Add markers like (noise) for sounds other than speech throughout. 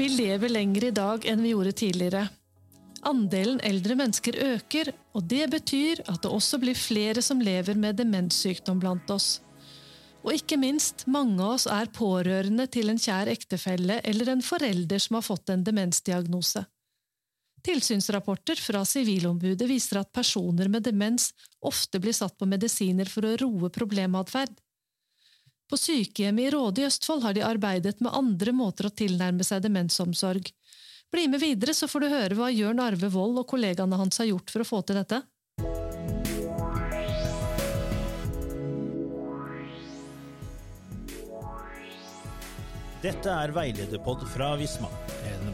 Vi lever lenger i dag enn vi gjorde tidligere. Andelen eldre mennesker øker, og det betyr at det også blir flere som lever med demenssykdom blant oss. Og ikke minst, mange av oss er pårørende til en kjær ektefelle eller en forelder som har fått en demensdiagnose. Tilsynsrapporter fra Sivilombudet viser at personer med demens ofte blir satt på medisiner for å roe problematferd. På sykehjemmet i Råde i Østfold har de arbeidet med andre måter å tilnærme seg demensomsorg. Bli med videre, så får du høre hva Jørn Arve Wold og kollegaene hans har gjort for å få til dette. Dette er Veilederpod fra Visma,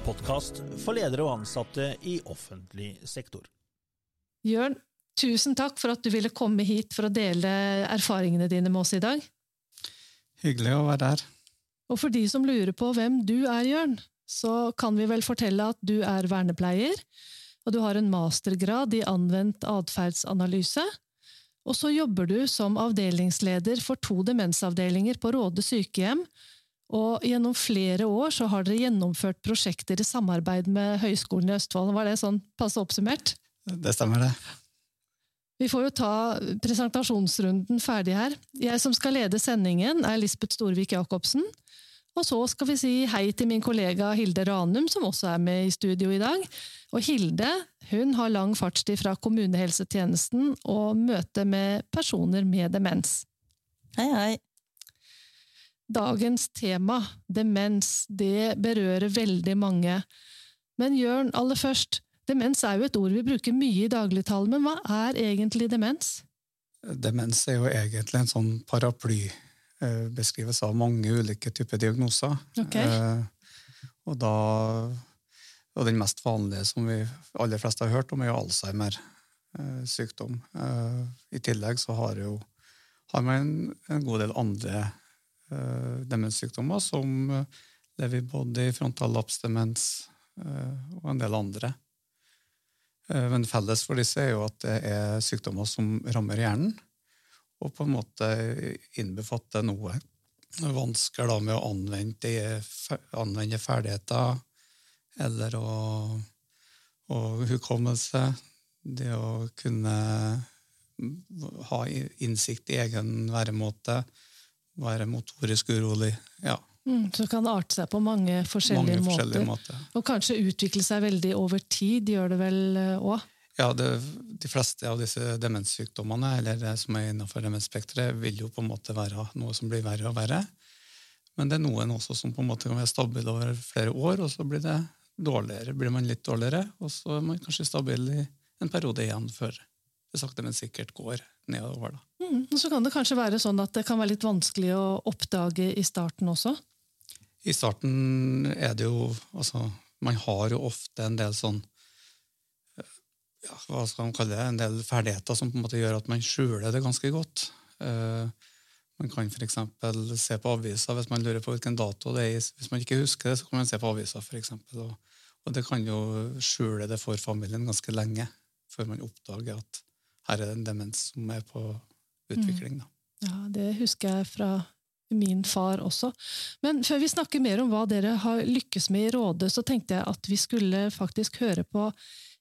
podkast for ledere og ansatte i offentlig sektor. Jørn, tusen takk for at du ville komme hit for å dele erfaringene dine med oss i dag. Hyggelig å være her. Og for de som lurer på hvem du er, Jørn, så kan vi vel fortelle at du er vernepleier, og du har en mastergrad i anvendt atferdsanalyse. Og så jobber du som avdelingsleder for to demensavdelinger på Råde sykehjem, og gjennom flere år så har dere gjennomført prosjekter i samarbeid med Høgskolen i Østfold. Var det sånn passe oppsummert? Det stemmer, det. Vi får jo ta presentasjonsrunden ferdig her. Jeg som skal lede sendingen, er Lisbeth Storvik Jacobsen. Og så skal vi si hei til min kollega Hilde Ranum, som også er med i studio i dag. Og Hilde hun har lang fartstid fra kommunehelsetjenesten og møte med personer med demens. Hei, hei. Dagens tema, demens, det berører veldig mange. Men Jørn, aller først, demens er jo et ord vi bruker mye i dagligtalen, men hva er egentlig demens? Demens er jo egentlig en sånn paraply. Beskrives av mange ulike typer diagnoser. Ok. Eh, og da og den mest vanlige som vi aller fleste har hørt om, er jo Alzheimer-sykdom. Eh, I tillegg så har, jo, har man en, god del andre eh, demenssykdommer, som eh, lever både i frontallapsdemens eh, og en del andre. Eh, Men felles for disse er jo at det er sykdommer som rammer hjernen, og på en måte innbefatter noe vansker da med å anvende, de- anvende ferdigheter, eller å, å hukommelse, det å kunne ha innsikt i egen væremåte, være motorisk urolig. Ja, Mm, så det kan arte seg på mange forskjellige, mange forskjellige måter. måter. Og kanskje utvikle seg veldig over tid, gjør det vel òg? Ja, det, De fleste av disse demenssykdommene eller det som er innenfor demensspekteret, vil jo på en måte være noe som blir verre og verre. Men det er noen også som på en måte kan være stabile over flere år, og så blir det dårligere. Blir man litt dårligere, og så er man kanskje stabil i en periode igjen før det sakte, men sikkert går nedover. da. Mm, og så kan det kanskje være sånn at det kan være litt vanskelig å oppdage i starten også? I starten er det jo altså, Man har jo ofte en del sånn ja, hva skal man kalle det, en del ferdigheter som på en måte gjør at man skjuler det ganske godt. Uh, man kan f.eks. se på aviser hvis man lurer på hvilken dato det er. Hvis man ikke husker det, så kan man se på aviser, for eksempel, og, og det kan jo skjule det for familien ganske lenge før man oppdager at her er det en demens som er på utvikling. Da. Ja, det husker jeg fra min far også. Men før vi snakker mer om hva dere har lykkes med i Råde, så tenkte jeg at vi skulle faktisk høre på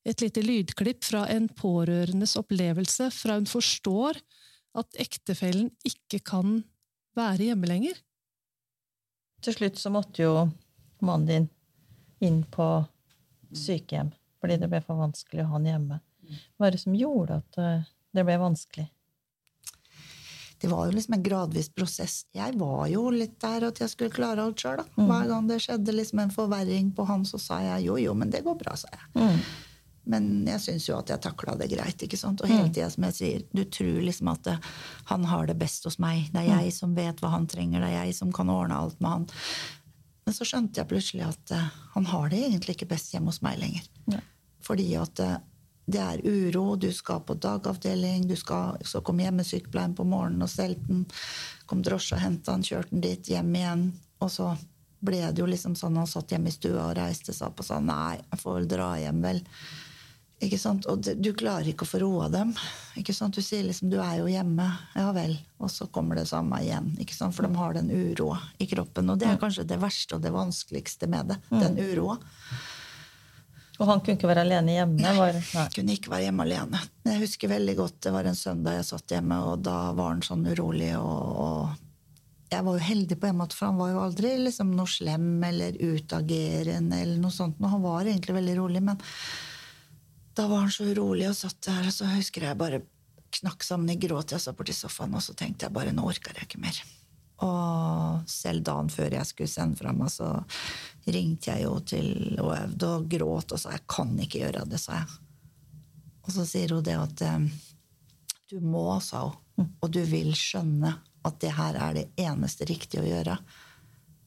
et lite lydklipp fra en pårørendes opplevelse fra hun forstår at ektefellen ikke kan være hjemme lenger. Til slutt så måtte jo mannen din inn på sykehjem fordi det ble for vanskelig å ha han hjemme. Hva er det som gjorde at eh, det ble vanskelig? det var jo liksom en gradvis prosess. Jeg var jo litt der at jeg skulle klare alt sjøl. Hver gang det skjedde liksom en forverring på han, så sa jeg jo, jo, men det går bra, sa jeg. Mm. Men jeg syns jo at jeg takla det greit. ikke sant? Og hele tida, som jeg sier, du tror liksom at det, han har det best hos meg. Det er jeg som vet hva han trenger, det er jeg som kan ordne alt med han. Men så skjønte jeg plutselig at uh, han har det egentlig ikke best hjemme hos meg lenger. Ja. Fordi at eh, det er uro, du skal på dagavdeling, du skal, så kom hjemmesykepleien på morgenen og stelte den. Kom drosje og henta den, kjørte den dit, hjem igjen. Og så ble det jo liksom sånn han satt hjemme i stua og reiste seg opp og sa nei, jeg får vel dra hjem, vel. Ikke sant? Og du klarer ikke å få roa dem. Ikke sant? Du sier liksom 'du er jo hjemme'. Ja vel. Og så kommer det samme igjen. Ikke sant? For de har den uroa i kroppen. Og det er kanskje det verste og det vanskeligste med det. Den uroa. Og han kunne ikke være alene hjemme? Var, nei. Kunne ikke være hjemme alene. Jeg husker veldig godt, Det var en søndag jeg satt hjemme, og da var han sånn urolig. og, og jeg var jo heldig på en måte, for han var jo aldri liksom noe slem eller utagerende. eller noe sånt. Han var egentlig veldig rolig, men da var han så urolig og satt der, og så husker jeg bare knakk sammen i gråt. Jeg satt borti sofaen, og så tenkte jeg bare nå orker jeg ikke mer. Og selv dagen før jeg skulle sende fra meg, så ringte jeg jo til Oevd og gråt og sa jeg kan ikke gjøre det, sa jeg. Og så sier hun det at eh, du må, sa hun, og du vil skjønne at det her er det eneste riktige å gjøre.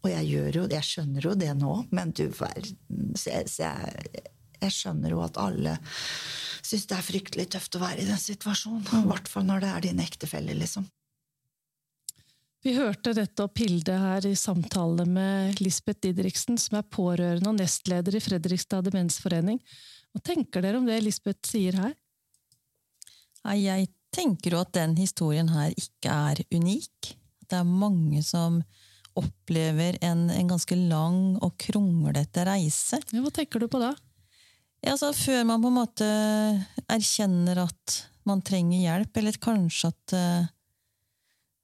Og jeg gjør jo det, jeg skjønner jo det nå, men du verden så jeg, så jeg, jeg skjønner jo at alle syns det er fryktelig tøft å være i den situasjonen. I hvert fall når det er din ektefelle, liksom. Vi hørte dette opp Hilde her i samtale med Lisbeth Didriksen, som er pårørende og nestleder i Fredrikstad demensforening. Hva tenker dere om det Lisbeth sier her? Jeg tenker jo at den historien her ikke er unik. Det er mange som opplever en, en ganske lang og kronglete reise. Ja, hva tenker du på da? Ja, altså, før man på en måte erkjenner at man trenger hjelp, eller kanskje at eh,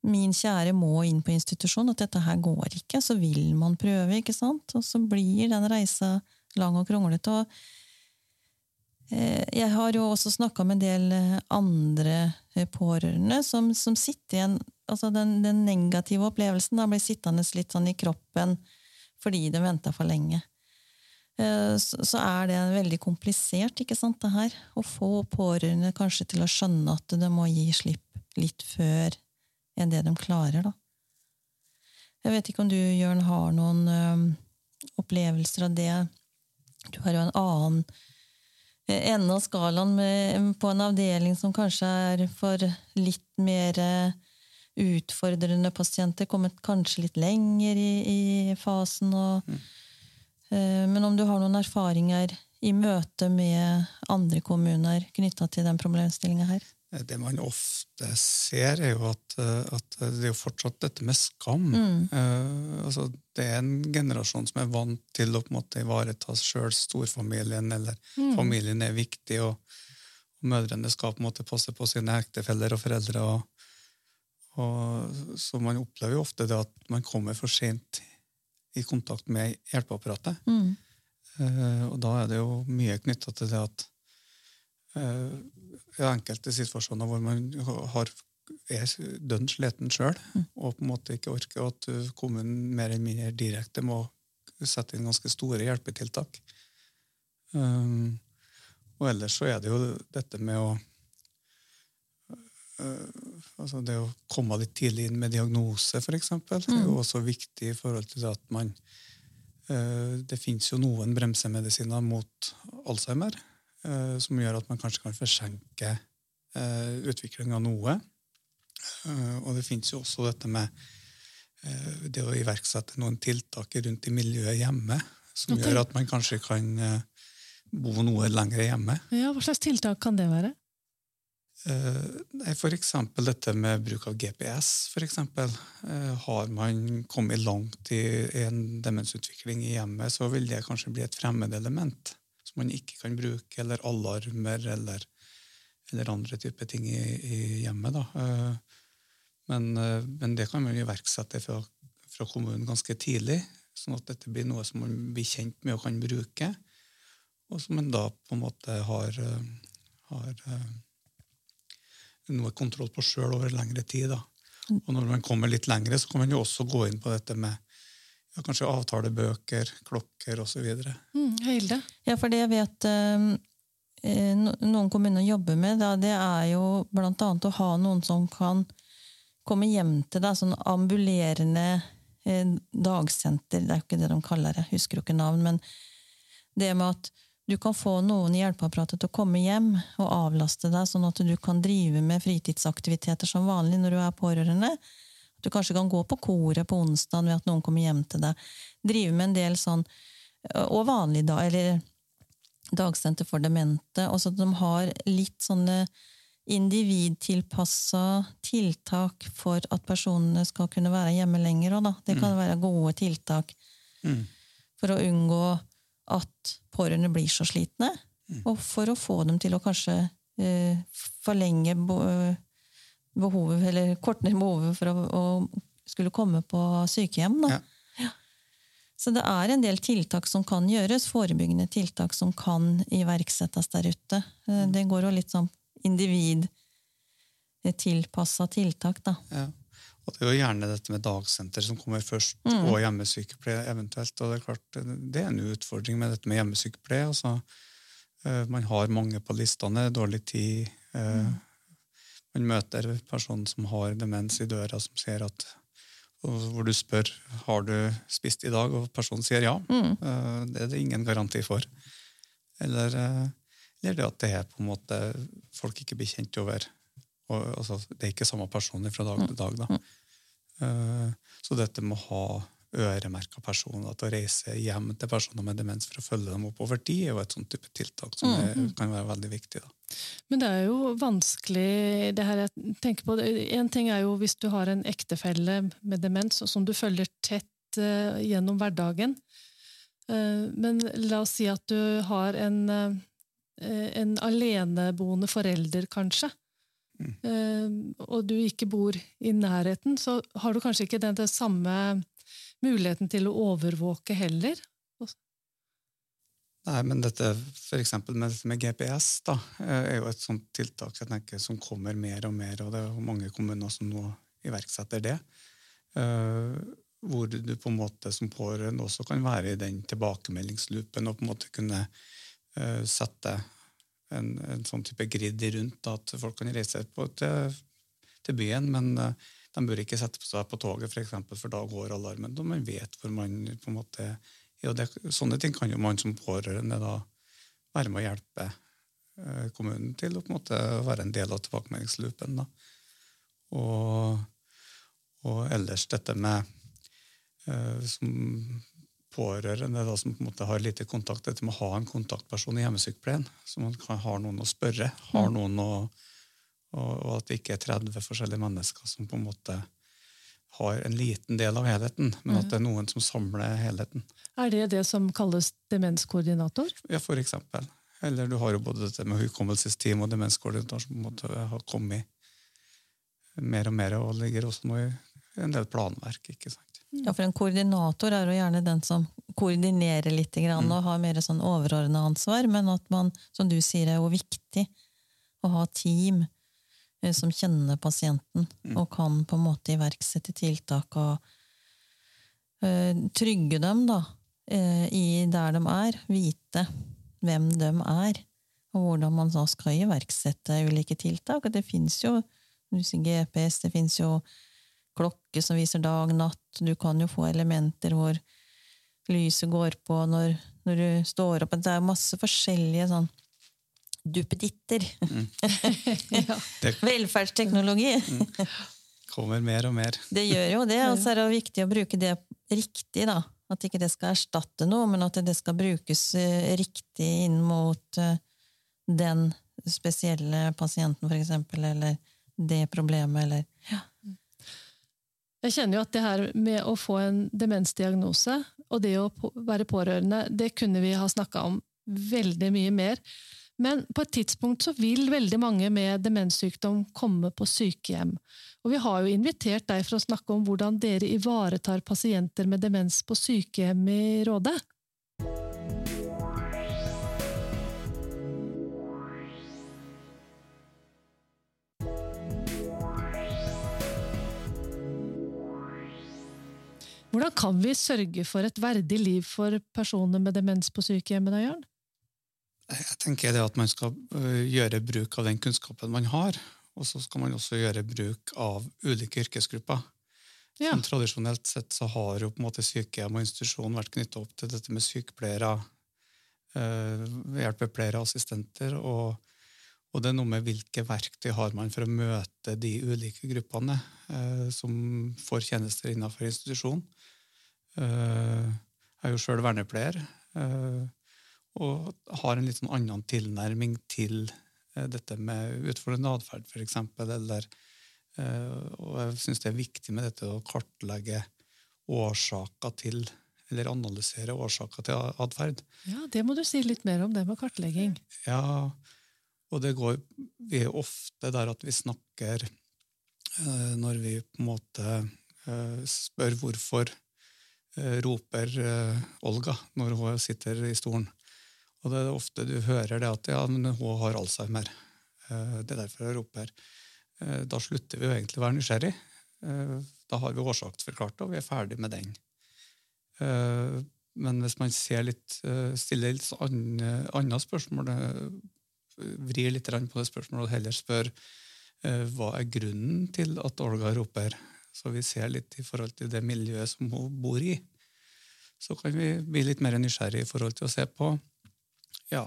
min kjære må inn på institusjon, at dette her går ikke, så vil man prøve, ikke sant? Og så blir den reisa lang og kronglete. Og eh, jeg har jo også snakka med en del andre eh, pårørende som, som sitter igjen Altså den, den negative opplevelsen da blir sittende litt sånn i kroppen fordi de venta for lenge. Eh, så er det veldig komplisert, ikke sant, det her. Å få pårørende kanskje til å skjønne at de må gi slipp litt før enn det de klarer, da. Jeg vet ikke om du, Jørn, har noen ø, opplevelser av det. Du har jo en annen eh, ende av skalaen med, på en avdeling som kanskje er for litt mer eh, utfordrende pasienter, kommet kanskje litt lenger i, i fasen. Og, eh, men om du har noen erfaringer i møte med andre kommuner knytta til den problemstillinga her? Det man ofte ser, er jo at, eh, at det er jo fortsatt dette med skam. Eh, altså, det er en generasjon som er vant til å på en måte ivareta sjøl storfamilien, eller familien er viktig, og, og mødrene skal på en måte passe på sine ektefeller og foreldre. Og, og, så man opplever jo ofte det at man kommer for sent i kontakt med hjelpeapparatet. Eh, og da er det jo mye knytta til det at eh, enkelte situasjoner hvor man har, er dønn sliten sjøl, og på en måte ikke orker, at uh, kommunen mer eller mindre direkte må sette inn ganske store hjelpetiltak. Um, og ellers så er det jo dette med å uh, altså det å komme litt tidlig inn med diagnose, f.eks. Det er jo også viktig i forhold til at man uh, Det fins jo noen bremsemedisiner mot Alzheimer eh, som gjør at man kanskje kan forsenke uh, utviklinga noe. Eh, og det fins jo også dette med eh, det å iverksette noen tiltak rundt i miljøet hjemme, som gjør at man kanskje kan eh, bo noe lenger hjemme. Ja, Hva slags tiltak kan det være? Eh, for eksempel dette med bruk av GPS. For eksempel. Eh, har man kommet langt i en demensutvikling i hjemmet, så vil det kanskje bli et fremmedelement som man ikke kan bruke, eller alarmer eller, eller andre typer ting i, i hjemmet. Da. Eh, men, eh, men det kan man iverksette fra, fra kommunen ganske tidlig, sånn at dette blir noe som man blir kjent med og kan bruke, og som man da på en måte har, eh, har noe kontroll på sjøl over lengre tid. Da. Og når man kommer litt lengre, så kan man jo også gå inn på dette med ja, kanskje avtalebøker, klokker osv. Mm, Hilde? Ja, for det jeg vet eh, eh, no- noen kommuner jobber med, da, det er jo annet å ha noen som kan komme hjem til deg, sånn ambulerende eh, dagsenter, det er jo ikke det de kaller det, jeg husker jo ikke navn, men det med at du kan få noen i hjelpeapparatet til å komme hjem og avlaste deg, sånn at du kan drive med fritidsaktiviteter som vanlig når du er pårørende. Du kanskje kan gå på koret på onsdag ved at noen kommer hjem til deg. Drive med en del sånn Og vanlig da, eller dagsenter for demente. Også at de har litt sånne individtilpassa tiltak for at personene skal kunne være hjemme lenger. òg, Da. Det kan være gode tiltak Mm. for å unngå at pårørende blir så slitne, og for å få dem til å kanskje uh, forlenge bo- behovet, eller korte ned behovet for å, å skulle komme på sykehjem. Da. Ja. Så det er en del tiltak som kan gjøres, forebyggende tiltak som kan iverksettes der ute. Eh, Det går jo litt sånn individtilpassa tiltak, da. Ja. Og det er jo gjerne dette med dagsenter som kommer først, Mm. og hjemmesykepleie eventuelt. Og det er klart, det er en utfordring med dette med hjemmesykepleie. Altså, eh, man har mange på listene, dårlig tid. eh, Mm. Man møter personen som har demens i døra, som sier at hvor du spør har du spist i dag, og personen sier ja. Mm. Eh, Det er det ingen garanti for. Eller, eh, eller det at det er på en måte folk ikke blir kjent over og, altså, Det er ikke samme person fra dag til dag. Da. Eh, Så dette med å ha øremerka personer, til å reise hjem til personer med demens for å følge dem opp over tid, er jo et sånt type tiltak som er, kan være veldig viktig. Da. Men det er jo vanskelig det her jeg tenker på. En ting er jo hvis du har en ektefelle med demens som du følger tett eh, gjennom hverdagen. Eh, men la oss si at du har en, eh, en aleneboende forelder, kanskje. Mm. og du ikke bor i nærheten, så har du kanskje ikke den, den samme muligheten til å overvåke heller. Nei, men dette, for med, med GPS da, eh, er jo et sånt tiltak jeg tenker, som kommer mer og mer, og det er mange kommuner som nå iverksetter det. Uh, hvor du på en måte som pårørende også kan være i den tilbakemeldingsloopen og på en måte kunne uh, sette en, en sånn type grid rundt da, at folk kan reise på, til, til byen, men eh, de bør ikke sette seg på toget, for, eksempel, for da går alarmen. Da man vet hvor man på en måte ja, det, Sånne ting kan jo man som pårørende da være med å hjelpe eh, kommunen til å på en måte være en del av tilbakemeldingsloopen. da. Og, og ellers dette med eh, som pårørende da, som på en måte har lite kontakt, dette med å ha en kontaktperson i hjemmesykepleien, så man kan, har noen å spørre, har noen å, og, og at det ikke er 30 forskjellige mennesker som på en måte har en liten del av helheten, men at det er noen som samler helheten. Er det det som kalles demenskoordinator? Ja, for eksempel. Eller du har jo både dette med hukommelsesteam og demenskoordinator som på en måte har kommet mer og mer, og ligger også nå i en del planverk. ikke sant? Ja, for en koordinator er jo gjerne den som koordinerer litt grann, og har mer sånn overordna ansvar, men at man, som du sier, er jo viktig å ha team som kjenner pasienten, og kan på en måte iverksette tiltak og uh, trygge dem da, uh, i der de er, vite hvem de er, og hvordan man da skal iverksette ulike tiltak. Og det fins jo GPS, det fins jo klokke som viser dag, natt. Du kan jo få elementer hvor lyset går på når, når du står opp. Det er masse forskjellige sånn duppeditter. (laughs) Det Velferdsteknologi. kommer mer og mer. Det gjør jo det, og så er det viktig å bruke det riktig, da. At ikke det skal erstatte noe, men at det skal brukes eh, riktig inn mot eh, den spesielle pasienten, eksempel, eller det problemet, eller ja. Jeg kjenner jo at det her med å få en demensdiagnose og det å være pårørende, det kunne vi ha snakka om veldig mye mer. Men på et tidspunkt så vil veldig mange med demenssykdom komme på sykehjem. Og vi har jo invitert deg for å snakke om hvordan dere ivaretar pasienter med demens på sykehjem i Råde. Hvordan kan vi sørge for et verdig liv for personer med demens på sykehjemmene, Jørn? Jeg tenker det at man skal øh, gjøre bruk av den kunnskapen man har, og så skal man også gjøre bruk av ulike yrkesgrupper. Ja. Som tradisjonelt sett så har jo på en måte sykehjem og institusjon vært knyttet opp til dette med sykepleiere, øh, hjelpepleiere assistenter, og, og det er noe med hvilke verktøy har man for å møte de ulike gruppene øh, som får tjenester innenfor institusjon. Øh, jeg er jo sjøl vernepleier, øh, og har en litt sånn annen tilnærming til eh, dette med utfordrende atferd, f.eks. Eller eh, Og jeg syns det er viktig med dette å kartlegge årsaker til Eller analysere årsaker til atferd. Ja, Det må du si litt mer om, det med kartlegging. Ja, og det går Vi er ofte der at vi snakker eh, når vi på en måte spør hvorfor roper Olga når hun sitter i stolen. Og det er ofte du hører det at ja, men hun har alzheimer. Eh, det er derfor jeg roper. Eh, Da slutter vi jo egentlig å være nysgjerrig. Eh, Da har vi årsaksforklart det, og vi er ferdig med den. Men hvis man litt, stiller litt annet spørsmål, vrir litt på det spørsmålet og heller spør hva er grunnen til at Olga roper, så vi ser litt i forhold til det miljøet som hun bor i, så kan vi bli litt mer nysgjerrig i forhold til å se på ja,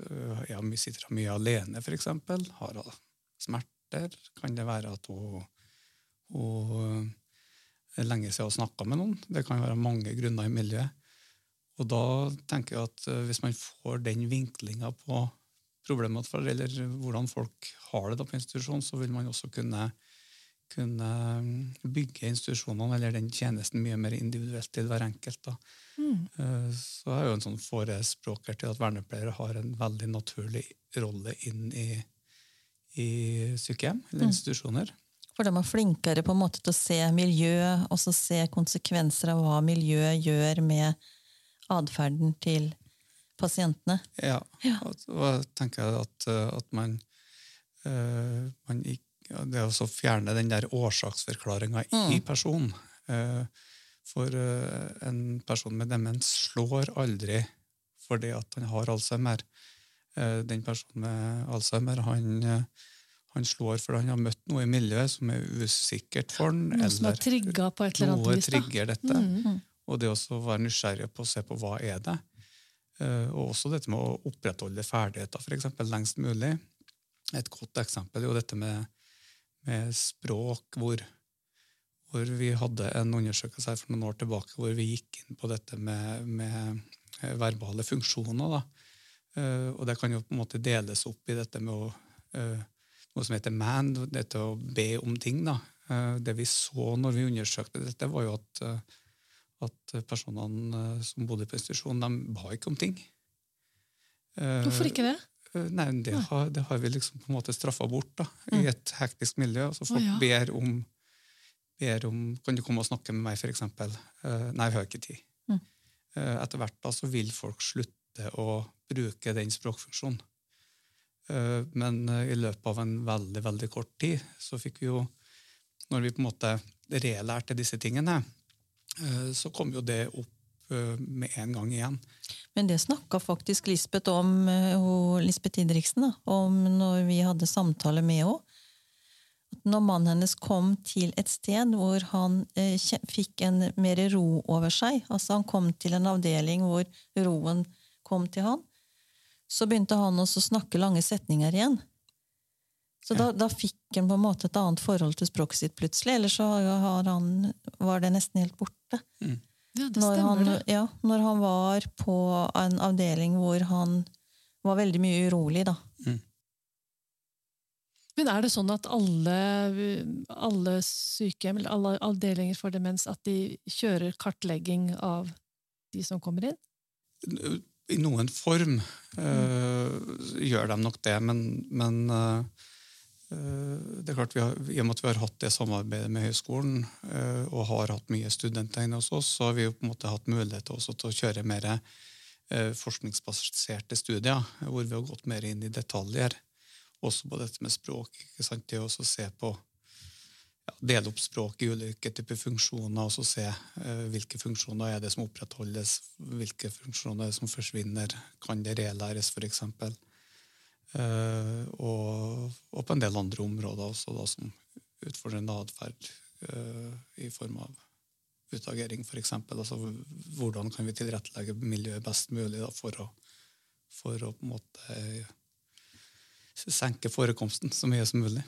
øh, ja sitter hun mye alene, eksempel? Har hun smerter? Kan det være at hun, hun øh, lenge siden hun snakka med noen? Det kan være mange grunner i miljøet. Og da tenker jeg at øh, hvis man får den vinklinga på problemet, eller hvordan folk har det da på institusjon, så vil man også kunne, kunne øh, bygge institusjonene eller den tjenesten mye mer individuelt til hver enkelt. da. Eh, Så er jo en sånn forespråker til at vernepleiere har en veldig naturlig rolle inn i, i sykehjem eller institusjoner. For de er flinkere på en måte til å se miljø, og så se konsekvenser av hva miljøet gjør med atferden til pasientene. Ja, Og, og jeg tenker at, eh, at man, eh, man ikke, ja, Det å fjerne den der årsaksforklaringa i personen. eh, for eh, en person med demens slår aldri fordi at han har alzheimer. Eh, den personen med alzheimer han, han slår fordi han har møtt noe i miljøet som er usikkert for han, Noe som er trigga på et eller annet vis. da. trigger dette. Og det å være nysgjerrig på å se på hva er det Og også dette med å opprettholde ferdigheter for eksempel, lengst mulig. Et godt eksempel er jo dette med, med språk, hvor, hvor vi hadde en undersøkelse her for noen år tilbake hvor vi gikk inn på dette med, med eh, verbale funksjoner. Eh, Og det kan jo på en måte deles opp i dette med å, eh, noe som heter man, dette å be om ting. Da. Det vi så når vi undersøkte dette, var jo at at personene som bodde på institusjon, de ba ikke om ting. Hvorfor ikke det? Eh, Nei, det har, det har vi liksom på en måte straffa bort da, i et hektisk miljø. Altså folk oh, ja. ber, om, ber om Kan du komme og snakke med meg, for eksempel? Eh, nei, vi har ikke tid. Mm. Uh, etter hvert da så vil folk slutte å bruke den språkfunksjonen. Uh, men i løpet av en veldig, veldig kort tid så fikk vi jo Når vi på en måte relærte disse tingene, så kom jo det opp med en gang igjen. Men det snakka faktisk Lisbeth om, eh, Lisbeth Didriksen, da, om når vi hadde samtale med henne. Når mannen hennes kom til et sted hvor han eh, fikk en mer ro over seg, altså han kom til en avdeling hvor roen kom til han, så begynte han også å snakke lange setninger igjen. Så da, da fikk han på en måte et annet forhold til språket sitt plutselig, ellers så har han, var det nesten helt borte Ja, det når stemmer han, ja, når han var på en avdeling hvor han var veldig mye urolig, da. Men er det sånn at alle, alle sykehjem eller alle avdelinger for demens at de kjører kartlegging av de som kommer inn? I noen form eh, gjør de nok det, men, men eh, det er klart vi har, I og med at vi har hatt det samarbeidet med høyskolen eh, og har hatt mye studenter inne hos oss, så har vi jo på en måte hatt mulighet også til å kjøre mer eh, forskningsbaserte studier, hvor vi har gått mer inn i detaljer. Også på dette med språk. ikke sant? Det å se på ja, Dele opp språk i ulike typer funksjoner, og så se eh, hvilke funksjoner er det som opprettholdes, hvilke funksjoner er det som forsvinner. Kan det relæres, f.eks.? Eh, og, og på en del andre områder også, da, som utfordrende atferd eh, i form av utagering, f.eks. Altså, hvordan kan vi tilrettelegge miljøet best mulig da, for, å, for å på en måte eh, senke forekomsten så mye som mulig.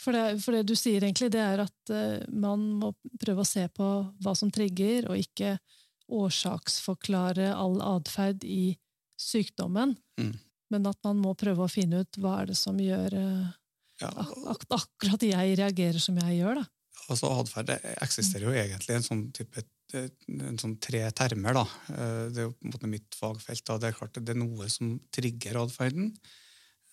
For det, for det du sier egentlig, det er at eh, man må prøve å se på hva som trigger, og ikke årsaksforklare all atferd i sykdommen, Mm. Men at man må prøve å finne ut hva er det som gjør eh, Ja, ak ak akkurat jeg reagerer som jeg gjør. da. altså Atferd eksisterer jo egentlig en sånn type en sånn tre termer. da. Eh, Det er jo på en måte mitt fagfelt. da. Det er klart det er noe som trigger atferden.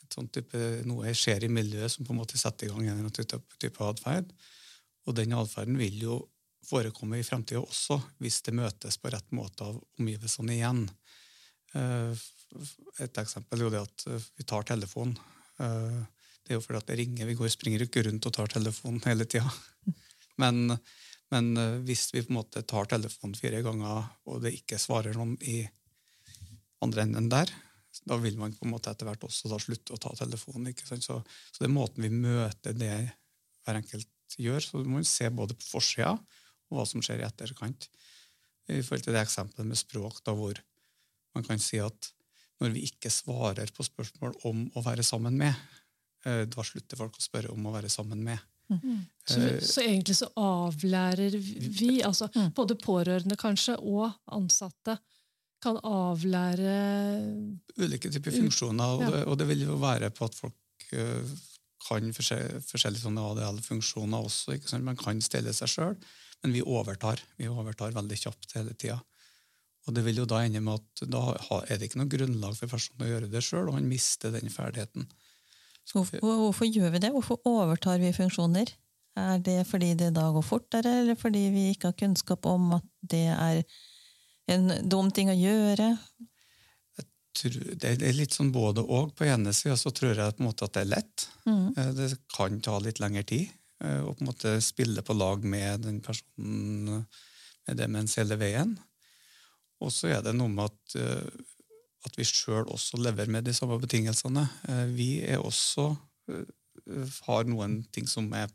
Et sånt type, noe skjer i miljøet som på en måte setter i gang en eller annen type, type atferd. Og den atferden vil jo forekomme i fremtida også, hvis det møtes på rett måte av omgivelsene igjen. Eh, Et eksempel er jo det at eh, vi tar telefonen. Eh, Det er jo fordi at det ringer. Vi går springer ikke rundt og tar telefonen hele tida. (laughs) Men, men hvis vi på en måte tar telefonen fire ganger, og det ikke svarer noen i andre enden der, da vil man på en måte etter hvert også da slutte å ta telefonen. ikke sant? Så, så det er måten vi møter det hver enkelt gjør. Så du må se både på forsida og hva som skjer i etterkant. I forhold til det eksempelet med språk, da hvor man kan si at når vi ikke svarer på spørsmål om å være sammen med, eh, da slutter folk å spørre om å være sammen med. Så, Eh, så egentlig så avlærer vi, altså både pårørende kanskje, og ansatte, kan avlære ulike typer funksjoner, og, det, og det vil jo være på at folk eh, kan forskjellige sånne ADL-funksjoner også. ikke sant? Man kan stelle seg sjøl, men vi overtar. Vi overtar veldig kjapt hele tida. Og det vil jo da ende med at da er det ikke noe grunnlag for personen å gjøre det sjøl, og han mister den ferdigheten. Så hvorfor, hvorfor gjør vi det? Hvorfor overtar vi funksjoner? Er det fordi det da går fortere, eller fordi vi ikke har kunnskap om at det er en dum ting å gjøre? Tror- Det er litt sånn både og. På ene sida så tror jeg på en måte at det er lett. Mm. Det kan ta litt lengre tid Og å på en måte spille på lag med den personen med demens hele veien. Og så er det noe med at, eh, at vi sjøl også lever med de samme betingelsene. Eh, Vi er også eh, har noen ting som er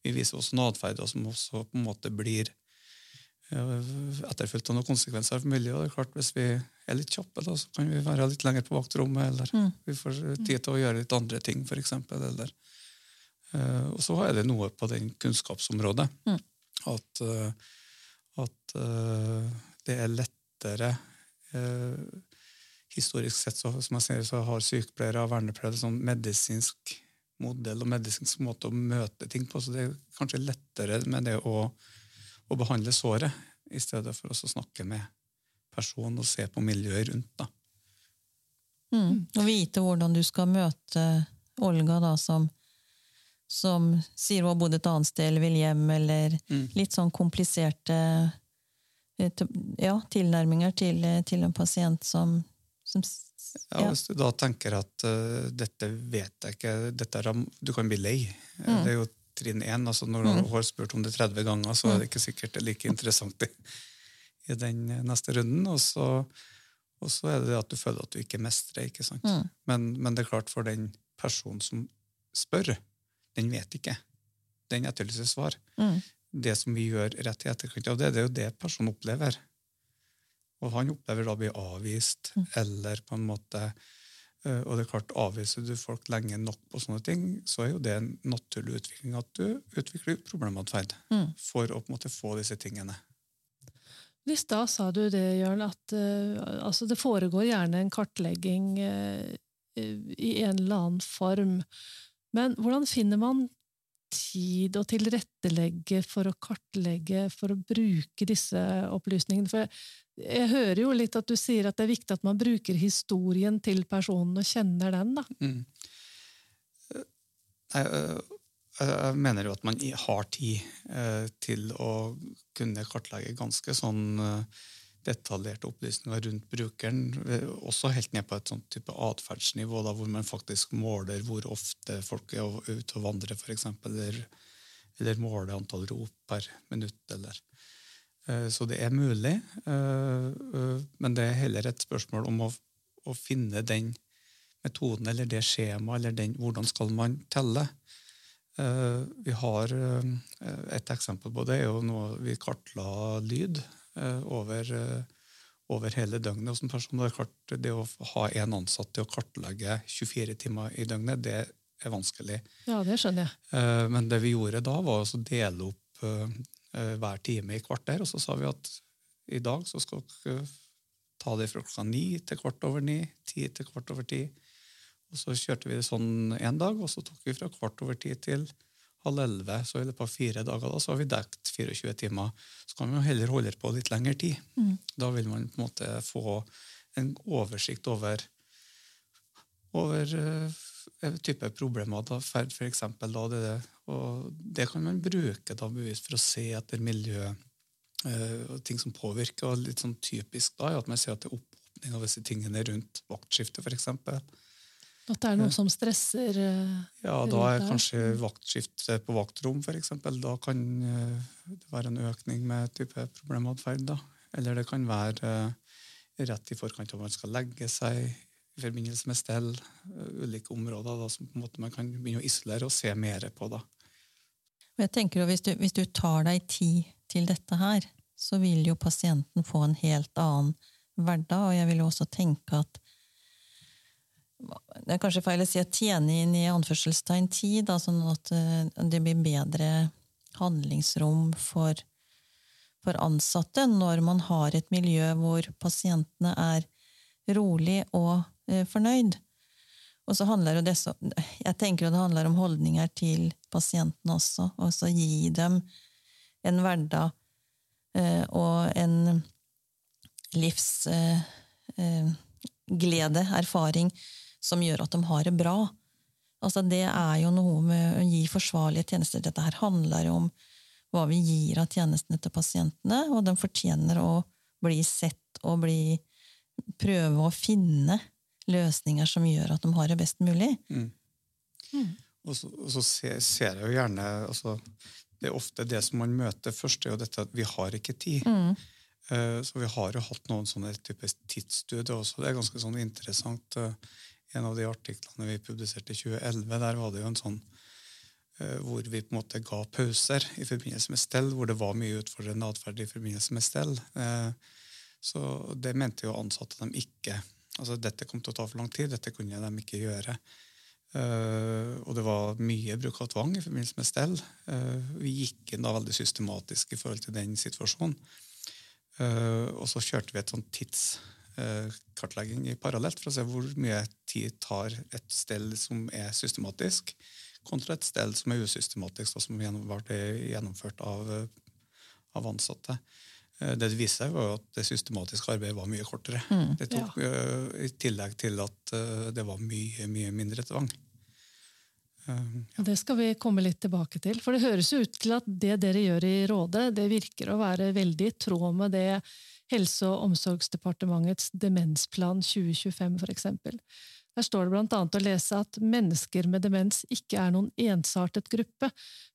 Vi viser også noe atferd som også på en måte blir etterfulgt av noen konsekvenser for miljøet. Det er klart, Hvis vi er litt kjappe, da, så kan vi være litt lenger på vaktrommet, eller vi får tid til å gjøre litt andre ting, f.eks. Eller og så er det noe på den kunnskapsområdet at, eh, at eh, det er lettere eh, Historisk sett så, som jeg sier, så har sykepleiere og vernepleiere sånn medisinsk modell og medisinsk måte å møte ting på, så det er kanskje lettere med det å, å behandle såret, i stedet for å snakke med personen og se på miljøet rundt. da. Mm. Å vite hvordan du skal møte Olga, da, som, som sier hun har bodd et annet sted eller vil hjem, eller litt sånn kompliserte ja, tilnærminger til, eh, til en pasient som, som ja. Ja, Hvis du da tenker at uh, dette vet jeg ikke er, Du kan bli lei. Mm. Det er jo trinn én. Altså når du har spurt om det 30 ganger, så er det ikke sikkert det er like interessant i, i den eh, neste runden. Og så, og så er det at du føler at du ikke mestrer. ikke sant? Men, men det er klart, for den personen som spør, den vet ikke. Den etterlyser svar. Det som vi gjør rett i etterkant av det, det er jo det personen opplever. Og han opplever da å bli avvist, eller på en måte øh, Og det er klart, avviser du folk lenge nok på sånne ting, så er jo det en naturlig utvikling at du utvikler problematferd for å på en måte få disse tingene. I stad sa du det, Jørn, at uh, altså det foregår gjerne en kartlegging uh, i en eller annen form. Men hvordan finner man tid å tilrettelegge for å kartlegge, for å bruke disse opplysningene? For jeg, jeg hører jo litt at du sier at det er viktig at man bruker historien til personen og kjenner den. da. Jeg, øh, jeg mener jo at man har tid til å kunne kartlegge ganske sånn detaljerte opplysninger rundt brukeren, eh, også helt ned på et sånt type atferdsnivå, hvor man faktisk måler hvor ofte folk er ute og vandrer, f.eks., eller, eller måler antall rop per minutt. Eller. Eh, Så det er mulig, eh, men det er heller et spørsmål om å, å finne den metoden eller det skjemaet, eller den, hvordan skal man telle. Vi har et eksempel på det, er jo noe vi kartla lyd over, eh, over hele døgnet hos en person. Det er klart, det å ha en ansatt til å kartlegge 24 timer i døgnet, det er vanskelig. Ja, det skjønner jeg. Eh, Men det vi gjorde da, var å dele opp eh, eh, hver time i kvarter, og så sa vi at i dag så skal dere ta det fra klokka ni til kvart over ni, ti til kvart over ti. Og så kjørte vi det sånn én dag, og så tok vi fra kvart over ti til halv elleve. Så i løpet av fire dager da, så har vi dekt 24 timer. Så kan man jo heller holde på litt lengre tid. Da vil man på en måte få en oversikt over over uh, type problemer. Da, for, for eksempel, da, det, og det kan man bruke da, bevisst for å se etter miljø eh, og ting som påvirker. og Litt sånn typisk da, er at man ser at det er oppåpning av disse tingene rundt vaktskiftet, f.eks. At det er noe som stresser eh, Ja, da er kanskje vaktskift på vaktrom, f.eks. Da kan eh, det være en økning med type problematferd. da. Eller det kan være eh, rett i forkant av at man skal legge seg i forbindelse med stell. Ulike områder da, som på en måte man kan begynne å isolere og se mer på. da. Og jeg tenker at hvis du, hvis du tar deg tid til dette her, så vil jo pasienten få en helt annen hverdag, og jeg vil jo også tenke at det er kanskje feil å si at tjene inn i anførselstegn tid, da, sånn at eh, det blir bedre handlingsrom for, for ansatte når man har et miljø hvor pasientene er rolig og eh, fornøyd. Og så handler det Jeg tenker det handler om holdninger til pasientene også, og så gi dem en hverdag eh, og en livsglede, glede, erfaring, som gjør at de har det bra. Altså Det er jo noe med å gi forsvarlige tjenester. Dette her handler jo om hva vi gir av tjenestene til pasientene, og de fortjener å bli sett og bli prøve å finne løsninger som gjør at de har det best mulig. Og så, og så ser, ser jeg jo gjerne altså, Det er ofte det som man møter først, er jo dette at vi har ikke tid. Eh, Så vi har jo hatt noen sånne type tidsstudier også. Det er ganske sånn interessant. Eh, En av de artiklene vi publiserte i 2011, der var det jo en sånn eh, hvor vi på en måte ga pauser i forbindelse med stell, hvor det var mye utfordrende atferd i forbindelse med stell. Eh, Så det mente jo ansatte de ikke Altså, dette kom til å ta for lang tid, dette kunne de ikke gjøre. Eh, og det var mye bruk av tvang i forbindelse med stell. Vi gikk inn da veldig systematisk i forhold til den situasjonen. Og så kjørte vi et sånn tidskartlegging i parallelt for å se hvor mye tid tar et stell som er systematisk, kontra et stell som er usystematisk, og som ble gjennomført av, eh, av ansatte. Eh, Det det viste seg, var at det systematiske arbeidet var mye kortere. det tok, ja. I tillegg til at eh, det var mye, mye mindre tvang. Eh, ja. Det skal vi komme litt tilbake til. For det høres ut til at det dere gjør i Rådet, det virker å være veldig i tråd med det Helse- og omsorgsdepartementets demensplan 2025 f.eks. Der står det blant annet å lese at mennesker med demens ikke er noen ensartet gruppe,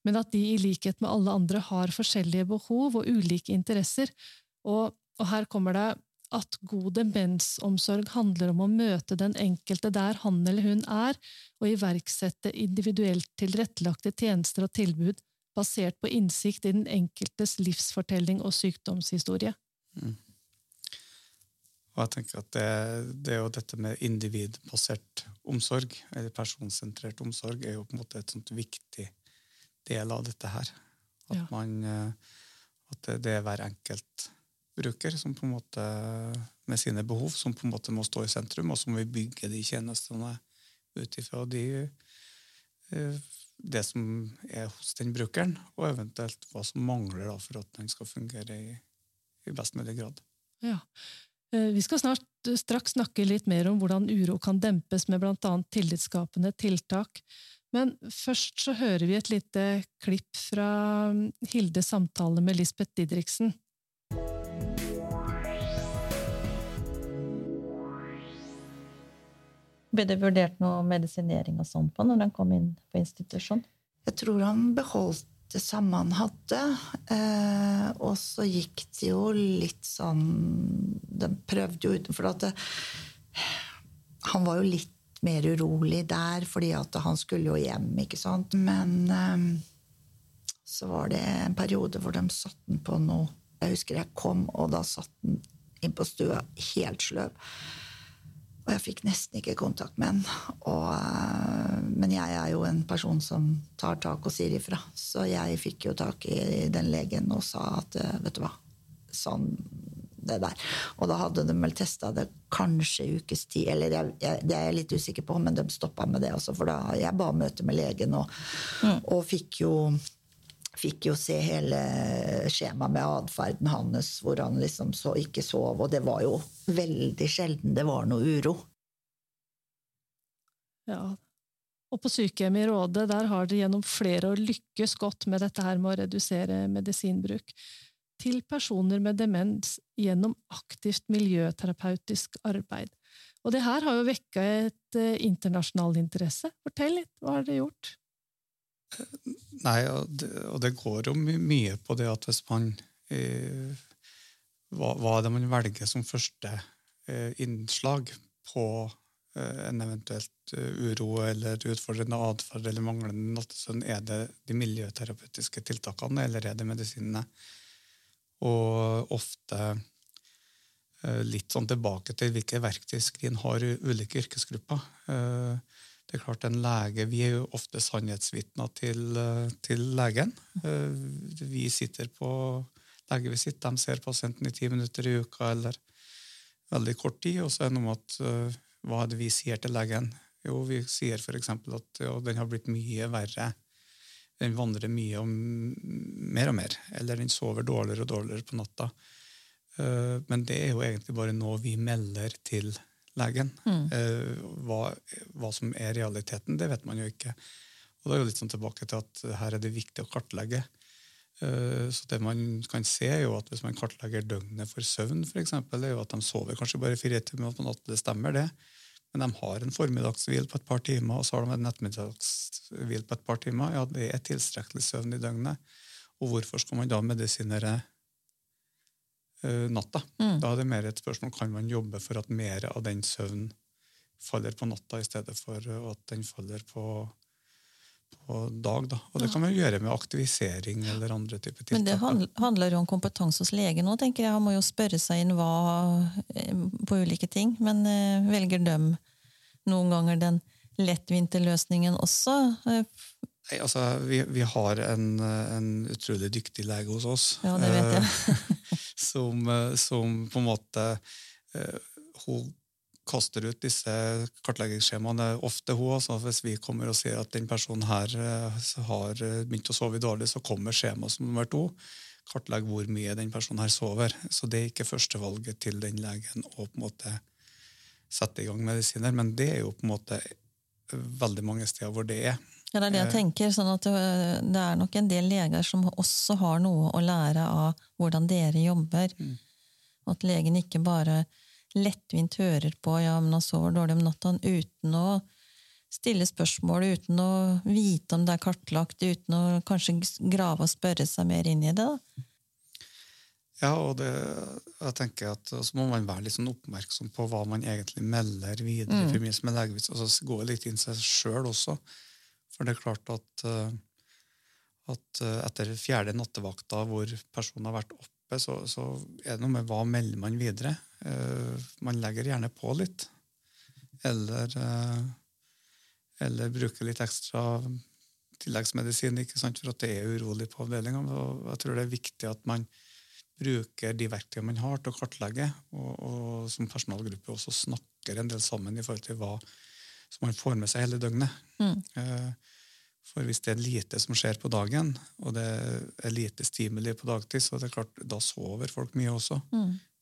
men at de i likhet med alle andre har forskjellige behov og ulike interesser. Og, og her kommer det at god demensomsorg handler om å møte den enkelte der han eller hun er, og iverksette individuelt tilrettelagte tjenester og tilbud basert på innsikt i den enkeltes livsfortelling og sykdomshistorie. Og jeg tenker at det, det er jo dette med individbasert omsorg, eller personsentrert omsorg, er jo på en måte et sånt viktig del av dette her. At, Ja. man, eh, at det, det er hver enkelt bruker som på en måte, med sine behov som på en måte må stå i sentrum, og så må vi bygge de tjenestene ut ifra de, eh, det som er hos den brukeren, og eventuelt hva som mangler for at den skal fungere i, i best mulig grad. Ja. Eh, Vi skal snart eh, straks snakke litt mer om hvordan uro kan dempes med blant annet tillitsskapende tiltak. Men først så hører vi et lite klipp fra mm, Hildes samtale med Lisbeth Didriksen. Ble det vurdert noe medisinering og sånn på når han kom inn på institusjon? Jeg tror han beholdt det samme han hadde. Eh, og så gikk det jo litt sånn De prøvde jo utenfor at det, han var jo litt mer urolig der, fordi at han skulle jo hjem, ikke sant. Men eh, så var det en periode hvor de satte den på noe Jeg husker jeg kom, og da satt den inn på stua helt sløv. Og jeg fikk nesten ikke kontakt med han. Øh, men jeg er jo en person som tar tak og sier ifra. Så jeg fikk jo tak i den legen og sa at øh, vet du hva, sånn, det der. Og da hadde de vel testa det kanskje i ukes tid, eller jeg, jeg, det er jeg litt usikker på, men de stoppa med det også, for da jeg ba møte med legen og, og fikk jo fikk jo se hele skjemaet med atferden hans, hvor han liksom så, ikke sov, og det var jo veldig sjelden det var noe uro. Ja. Og på sykehjemmet i Råde der har dere gjennom flere år lykkes godt med dette her med å redusere medisinbruk til personer med demens gjennom aktivt miljøterapeutisk arbeid. Og det her har jo vekka et eh, internasjonal interesse. Fortell litt, hva har dere gjort? Nei, og det, og det går jo mye på det at hvis man eh, hva, hva er det man velger som første eh, innslag på eh, en eventuelt eh, uro eller utfordrende atferd eller manglende nattesøvn? Er det de miljøterapeutiske tiltakene, eller er det medisinene? Og ofte eh, litt sånn tilbake til hvilke verktøy skrin har i ulike yrkesgrupper. Eh, det er klart en lege, Vi er jo ofte sannhetsvitner til, eh, til legen. Eh, Vi sitter på legevisitt, de ser pasienten i ti minutter i uka eller veldig kort tid. Og så er det noe med eh, hva er det vi sier til legen? Jo, vi sier f.eks. at jo, den har blitt mye verre. Den vandrer mye og mer og mer. Eller den sover dårligere og dårligere på natta. Men det er jo egentlig bare noe vi melder til legen. Eh, Hva, hva som er realiteten, det vet man jo ikke. Og da er jo litt sånn tilbake til at her er det viktig å kartlegge. Eh, Så det man kan se, er jo at hvis man kartlegger døgnet for søvn, for eksempel, er jo at de sover kanskje bare fire timer på natta. Det stemmer, det. Men de har en formiddagshvil på et par timer, og så har de en ettermiddagshvil på et par timer. Ja, det er tilstrekkelig søvn i døgnet. Og hvorfor skal man da medisinere eh, natta? Da er det mer et spørsmål kan man jobbe for at mer av den søvnen faller på natta, i stedet for eh, at den faller på, på dag. Da. Og det kan man gjøre med aktivisering eller andre typer tiltak. Men det handler jo om kompetanse hos legen nå, tenker jeg. Han må jo spørre seg inn hva, eh, på ulike ting. Men velger dem noen ganger den lettvinte løsningen også? Nei, altså, vi, vi har en, en utrolig dyktig lege hos oss. Ja, det vet jeg. Som, eh, som på en måte eh, Hun kaster ut disse kartleggingsskjemaene ofte, hun. Altså, hvis vi kommer og sier at den personen her eh, har begynt å sove dårlig, så kommer skjema som nummer to. Kartlegg hvor mye den personen her sover. Så det er ikke førstevalget til den legen å på en måte sette i gang medisiner, men det er jo på en måte veldig mange steder hvor det er. Ja, det er det jeg tenker. sånn at øh, Det er nok en del leger som også har noe å lære av hvordan dere jobber. Mm. at legen ikke bare lettvint hører på ja, men han sover dårlig om natta, uten å stille spørsmål, uten å vite om det er kartlagt, uten å kanskje grave og spørre seg mer inn i det. da. Ja, og det, jeg tenker at så må man være litt sånn oppmerksom på hva man egentlig melder videre. forbindelse med legevis, altså Gå litt inn seg sjøl også. For det er klart at, eh, at eh, etter fjerde nattevakta hvor personen har vært oppe, så, så er det noe med hva melder man videre. Eh, Man legger gjerne på litt. Eller, eller bruker litt ekstra tilleggsmedisin ikke sant, for at det er urolig på avdelinga. Jeg tror det er viktig at man bruker de verktøyene man har til å kartlegge, og, og som personalgruppe også snakker en del sammen i forhold til hva som man får med seg hele døgnet. Mm. For hvis det er lite som skjer på dagen, og det er lite stimuli på dagtid, så det er klart, da sover folk mye også.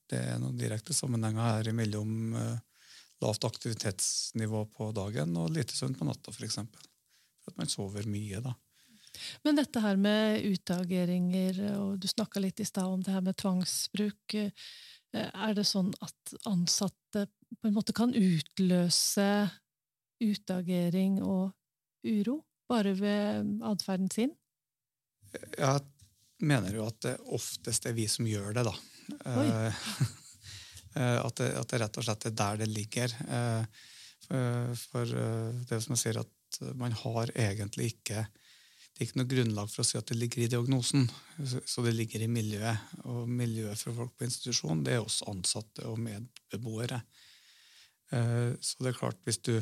Det er noen direkte sammenhenger her mellom eh, lavt aktivitetsnivå på dagen og lite søvn på natta, f.eks. For at man sover mye, da. Men dette her med utageringer, og du snakka litt i stad om det her med tvangsbruk. eh, Er det sånn at ansatte på en måte kan utløse utagering og uro bare ved atferden sin? Jeg mener jo at det oftest er vi som gjør det, da. Eh, (laughs) eh, at, det, at det rett og slett er der det ligger. Eh, For, for det som jeg sier, at man har egentlig ikke det er ikke noe grunnlag for å si at det ligger i diagnosen. Så- det ligger i miljøet. Og miljøet for folk på institusjon det er også ansatte og medbeboere. Så det er klart, hvis du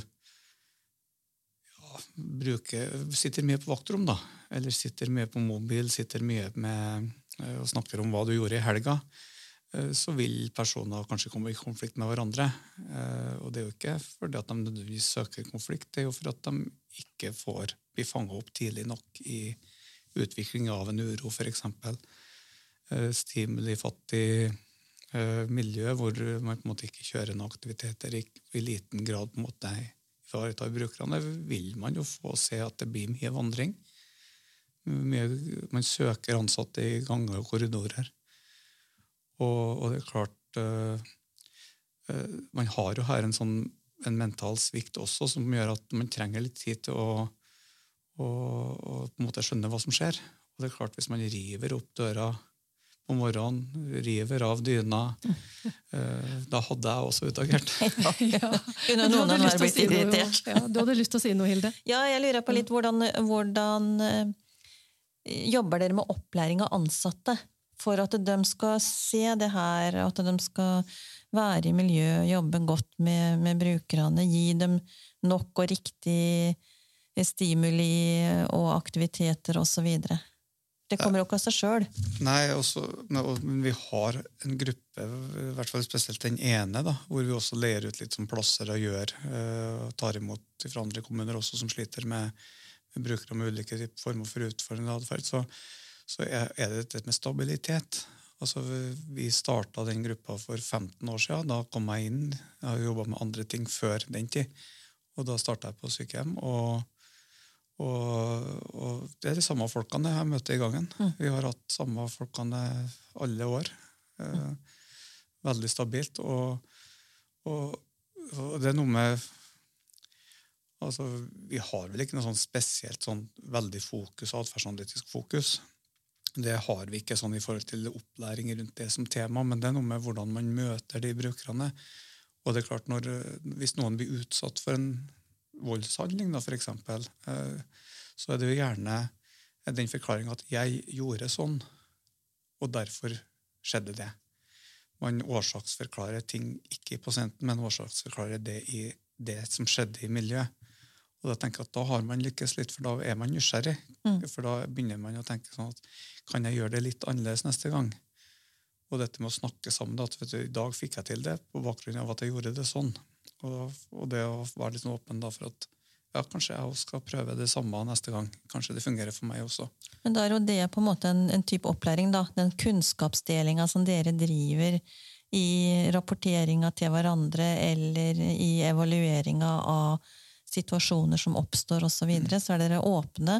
bruker, sitter mye på vaktrom, da, eller sitter mye på mobil, sitter mye med, eh, og snakker om hva du gjorde i helga, eh, så vil personer kanskje komme i konflikt med hverandre. Eh, Og det er jo ikke fordi at de nødvendigvis søker konflikt, det er jo for at de ikke får bli fanga opp tidlig nok i utvikling av en uro, f.eks. Stimulifattig miljø hvor man på en måte ikke kjører noen aktiviteter i, liten grad på en måte ivaretar brukerne, vil man jo få se at det blir mye vandring. Man søker ansatte i ganger og korridorer. Og, og det er klart eh, Man har jo her en sånn en mental svikt også, som gjør at man trenger litt tid til å, å, å på en måte skjønne hva som skjer. Og det er klart, hvis man river opp døra om morgenen, river av dyna (laughs) eh, Da hadde jeg også utagert. (laughs) Ja. (laughs) Kunne noen av til å si irritert? Ja, du hadde lyst til å si noe, Hilde? Ja, jeg lurer på litt hvordan, hvordan eh, jobber dere med opplæring av ansatte? For at de skal se det her, at de skal være i miljøet, jobbe godt med, med brukerne, gi dem nok og riktig stimuli og aktiviteter osv. Det kommer jo ikke av seg sjøl. Nei, også, men vi har en gruppe, i hvert fall spesielt den ene, da, hvor vi også leier ut litt som plasser og gjør, eh, og tar imot fra andre kommuner også som sliter med, med brukere med ulike former for utfordrende atferd. Så, så er det dette med stabilitet. Altså, vi starta den gruppa for 15 år siden. Da kom jeg inn. Jeg har jobba med andre ting før den tid. Og da starta jeg på sykehjem. og og, og det er de samme folkene jeg møter i gangen. Vi har hatt samme folkene alle år. Mm. veldig stabilt. Og, og, og det er noe med altså, Vi har vel ikke noe sånn spesielt sånn veldig fokus, atferdsanalytisk fokus. Det har vi ikke sånn i forhold til opplæring rundt det som tema, men det er noe med hvordan man møter de brukerne. Og det er klart, når, Hvis noen blir utsatt for en voldshandling, eksempel, eh, så er det jo gjerne den forklaringa at 'jeg gjorde sånn', og derfor skjedde det. Man årsaksforklarer ting ikke i pasienten, men årsaksforklarer det i det som skjedde i miljøet. Og da tenker jeg at da har man lykkes litt, for da er man nysgjerrig. For da begynner man å tenke sånn at kan jeg gjøre det litt annerledes neste gang? Og dette med å snakke sammen, at vet du, i dag fikk jeg til det på bakgrunn av at jeg gjorde det sånn. Og, og det å være sånn åpen da for at ja, kanskje jeg også skal prøve det samme neste gang. Kanskje det fungerer for meg også. Men da er jo det på en måte en, en type opplæring, da. Den kunnskapsdelinga som dere driver i rapporteringa til hverandre eller i evalueringa av situasjoner som oppstår osv. Så, videre, så er dere åpne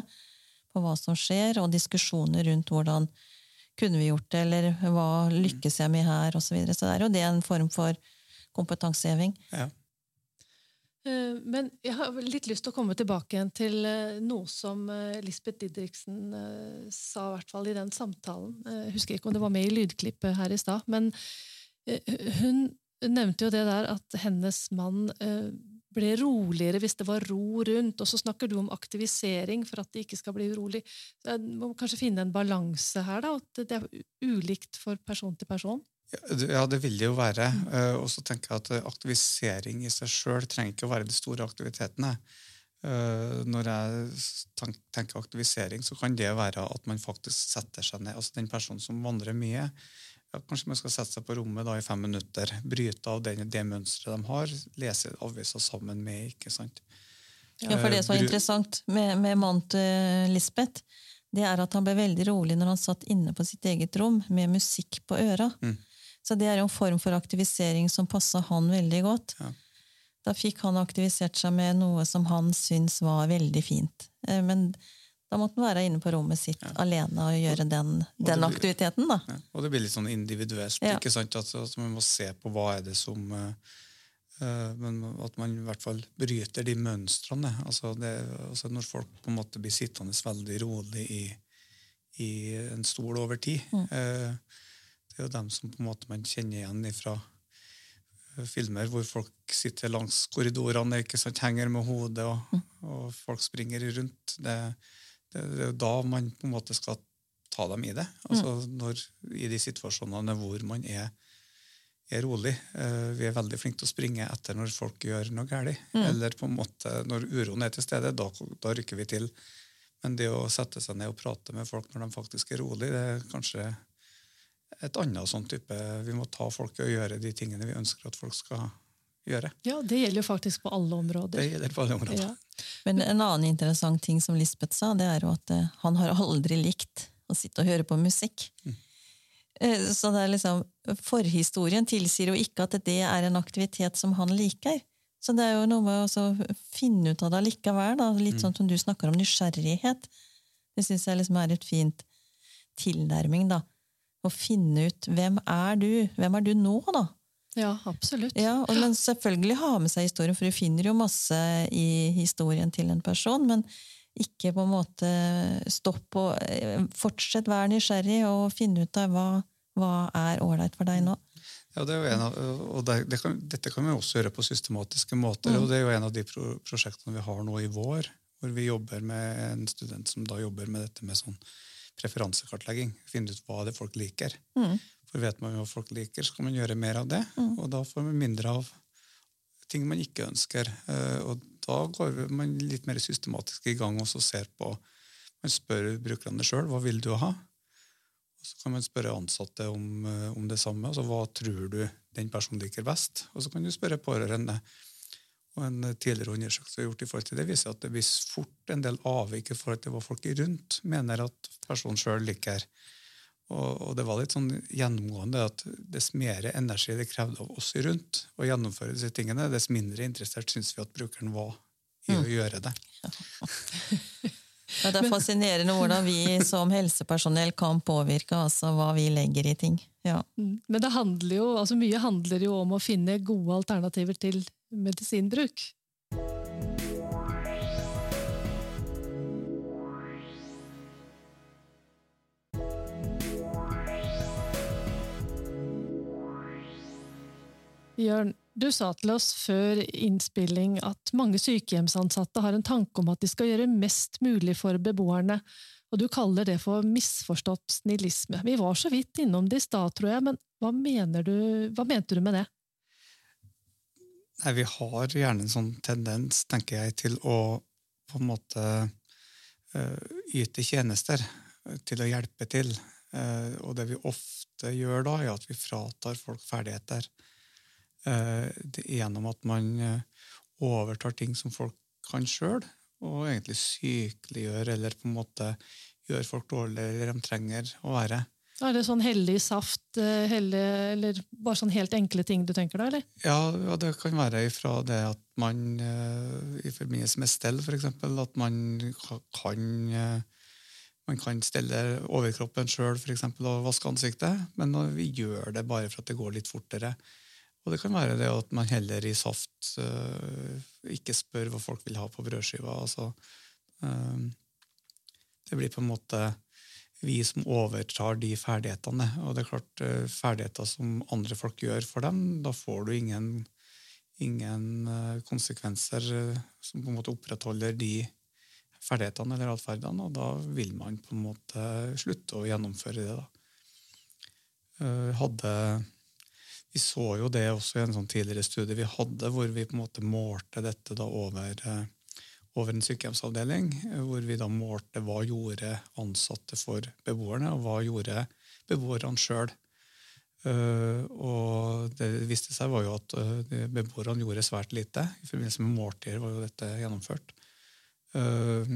på hva som skjer, og diskusjoner rundt hvordan kunne vi gjort det, eller hva lykkes jeg med her, osv. Så, videre. så det er jo det en form for kompetanseheving. Ja. Eh, Men jeg har litt lyst til å komme tilbake igjen til eh, noe som eh, Lisbeth Didriksen sa, i hvert fall i den samtalen. Jeg husker ikke om det var med i lydklippet her i stad, men hun nevnte jo det der at hennes mann ble roligere hvis det var ro rundt, og så snakker du om aktivisering for at det ikke skal bli urolig. Jeg må kanskje finne en balanse her, da, at det er ulikt for person til person. Ja, det- vil det jo være. Eh, Og så tenker jeg at eh, aktivisering i seg sjøl trenger ikke å være de store aktivitetene. Eh, Når jeg tenker aktivisering, så kan det være at man faktisk setter seg ned. Altså Den personen som vandrer mye, ja, kanskje man skal sette seg på rommet da i fem minutter, bryte av det, det mønsteret de har, lese aviser sammen med. ikke sant? Ja, for det som var interessant med, med til Lisbeth, det er at han ble veldig rolig når han satt inne på sitt eget rom med musikk på øra. Mm. Så det er jo en form for aktivisering som passa han veldig godt. Ja. Da fikk han aktivisert seg med noe som han syntes var veldig fint. Eh, Men da måtte han være inne på rommet sitt alene og gjøre den, det den blir- aktiviteten, da. Ja, og det blir litt sånn individuelt. Ja. ikke sant? At, at man må se på hva er det som eh, eh, Men at man i hvert fall bryter de mønstrene. Altså, det, altså Når folk på en måte blir sittende veldig rolig i, i en stol over tid eh, Det er jo dem som på en måte man kjenner igjen fra filmer hvor folk sitter langs korridorene, ikke sant, henger med hodet, og, og folk springer rundt. Det, det, det er jo da man på en måte skal ta dem i det. Altså når, I de situasjonene hvor man er, er rolig. Eh, vi er veldig flinke til å springe etter når folk gjør noe galt. Eller på en måte når uroen er til stede, da, da rykker vi til. Men det å sette seg ned og prate med folk når de faktisk er rolig, det er kanskje et annet sånn type Vi må ta folk og gjøre de tingene vi ønsker at folk skal gjøre. Ja, Det gjelder jo faktisk på alle områder. Det gjelder på alle områder. Ja. Men en annen interessant ting som Lisbeth sa, det er jo at eh, han har aldri likt å sitte og høre på musikk. Mm. Så det er liksom, Forhistorien tilsier jo ikke at det er en aktivitet som han liker. Så det er jo noe med å finne ut av det likevel. Da. Litt sånn som du snakker om nysgjerrighet. Det syns jeg liksom er et fint tilnærming. da. Å finne ut hvem er du? Hvem er du nå, da? ja, absolutt. Ja, og, Men selvfølgelig ha med seg historien, for du finner jo masse i historien til en person. Men ikke på en måte stopp og eh, fortsett være nysgjerrig og finne ut av hva, hva er ålreit for deg nå. Ja, det er jo en av, og det, det kan, Dette kan vi også gjøre på systematiske måter. og Det er jo en av de pro prosjektene vi har nå i vår, hvor vi jobber med en student som da jobber med dette med sånn preferansekartlegging. Finne ut hva det folk liker. For vet man hva folk liker, så kan man gjøre mer av det. Og da får man mindre av ting man ikke ønsker. Eh, Og da går man litt mer systematisk i gang og så ser på Man spør brukerne sjøl hva vil du ha. Og så kan man spørre ansatte om, eh, om det samme. altså Hva tror du den personen liker best? Og så kan du spørre pårørende. Og En tidligere undersøkelse gjort i forhold til det viser at det blir fort en del avvik i forhold til hva folk rundt mener at personen sjøl liker. Og, og det var litt sånn gjennomgående at dess mer energi det krevde av oss rundt å gjennomføre disse tingene, dess mindre interessert syns vi at brukeren var i å gjøre det. Ja, det er fascinerende hvordan vi som helsepersonell kan påvirke altså hva vi legger i ting. Ja. Mm. Men det handler jo, altså mye handler jo om å finne gode alternativer til medisinbruk. Jørn, du sa til oss før innspilling at mange sykehjemsansatte har en tanke om at de skal gjøre mest mulig for beboerne, og du kaller det for misforstått snillisme. Vi var så vidt innom det i stad, tror jeg, men hva, du, hva mente du med det? Nei, vi har gjerne en sånn tendens, tenker jeg, til å på en måte uh, yte tjenester, eh, til å hjelpe til. Uh, og det vi ofte gjør da, er at vi fratar folk ferdigheter. Uh, det, gjennom at man overtar ting som folk kan sjøl, og egentlig sykeliggjør eller på en måte gjør folk dårligere enn de trenger å være. Er det sånn hellig saft, eh, hellig, eller bare sånn helt enkle ting du tenker da, eller? Ja, det kan være ifra det at man eh, i forbindelse med stell, eksempel, at man kan eh, man kan stelle overkroppen sjøl og vaske ansiktet, men vi gjør det bare for at det går litt fortere. Og det kan være det at man heller i saft ikke spør hva folk vil ha på brødskiva. Altså, det blir på en måte vi som overtar de ferdighetene. Og det er klart, eh, ferdigheter som andre folk gjør for dem, da får du ingen, ingen eh, konsekvenser eh, som på en måte opprettholder de ferdighetene eller atferdene, og da vil man på en måte slutte å gjennomføre det. da. Hadde, vi så jo det også i en sånn tidligere studie vi hadde, hvor vi på en måte målte dette da over, over en sykehjemsavdeling, eh, hvor vi da målte hva gjorde ansatte for beboerne, og hva gjorde beboerne sjøl. og det viste seg var jo at eh, beboerne gjorde svært lite. I forbindelse med måltider var jo dette gjennomført. Eh,